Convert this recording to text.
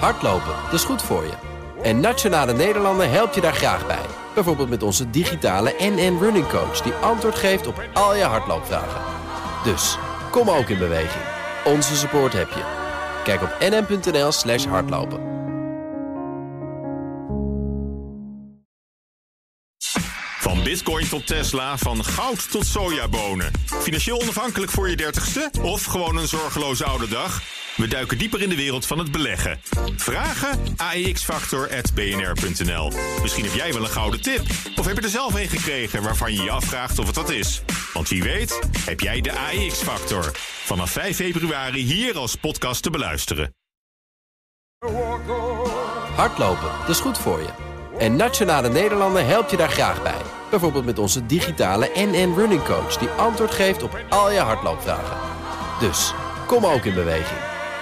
Hardlopen, dat is goed voor je. En Nationale Nederlanden helpt je daar graag bij. Bijvoorbeeld met onze digitale NN Running Coach... die antwoord geeft op al je hardloopvragen. Dus, kom ook in beweging. Onze support heb je. Kijk op nn.nl slash hardlopen. Van bitcoin tot Tesla, van goud tot sojabonen. Financieel onafhankelijk voor je dertigste? Of gewoon een zorgeloze oude dag? We duiken dieper in de wereld van het beleggen. Vragen? AEXFactor.bnr.nl Misschien heb jij wel een gouden tip. Of heb je er zelf een gekregen waarvan je je afvraagt of het wat is? Want wie weet heb jij de AEX-factor. Vanaf 5 februari hier als podcast te beluisteren. Hardlopen, dat is goed voor je. En Nationale Nederlanden helpt je daar graag bij. Bijvoorbeeld met onze digitale NN Running Coach... die antwoord geeft op al je hardloopvragen. Dus, kom ook in beweging.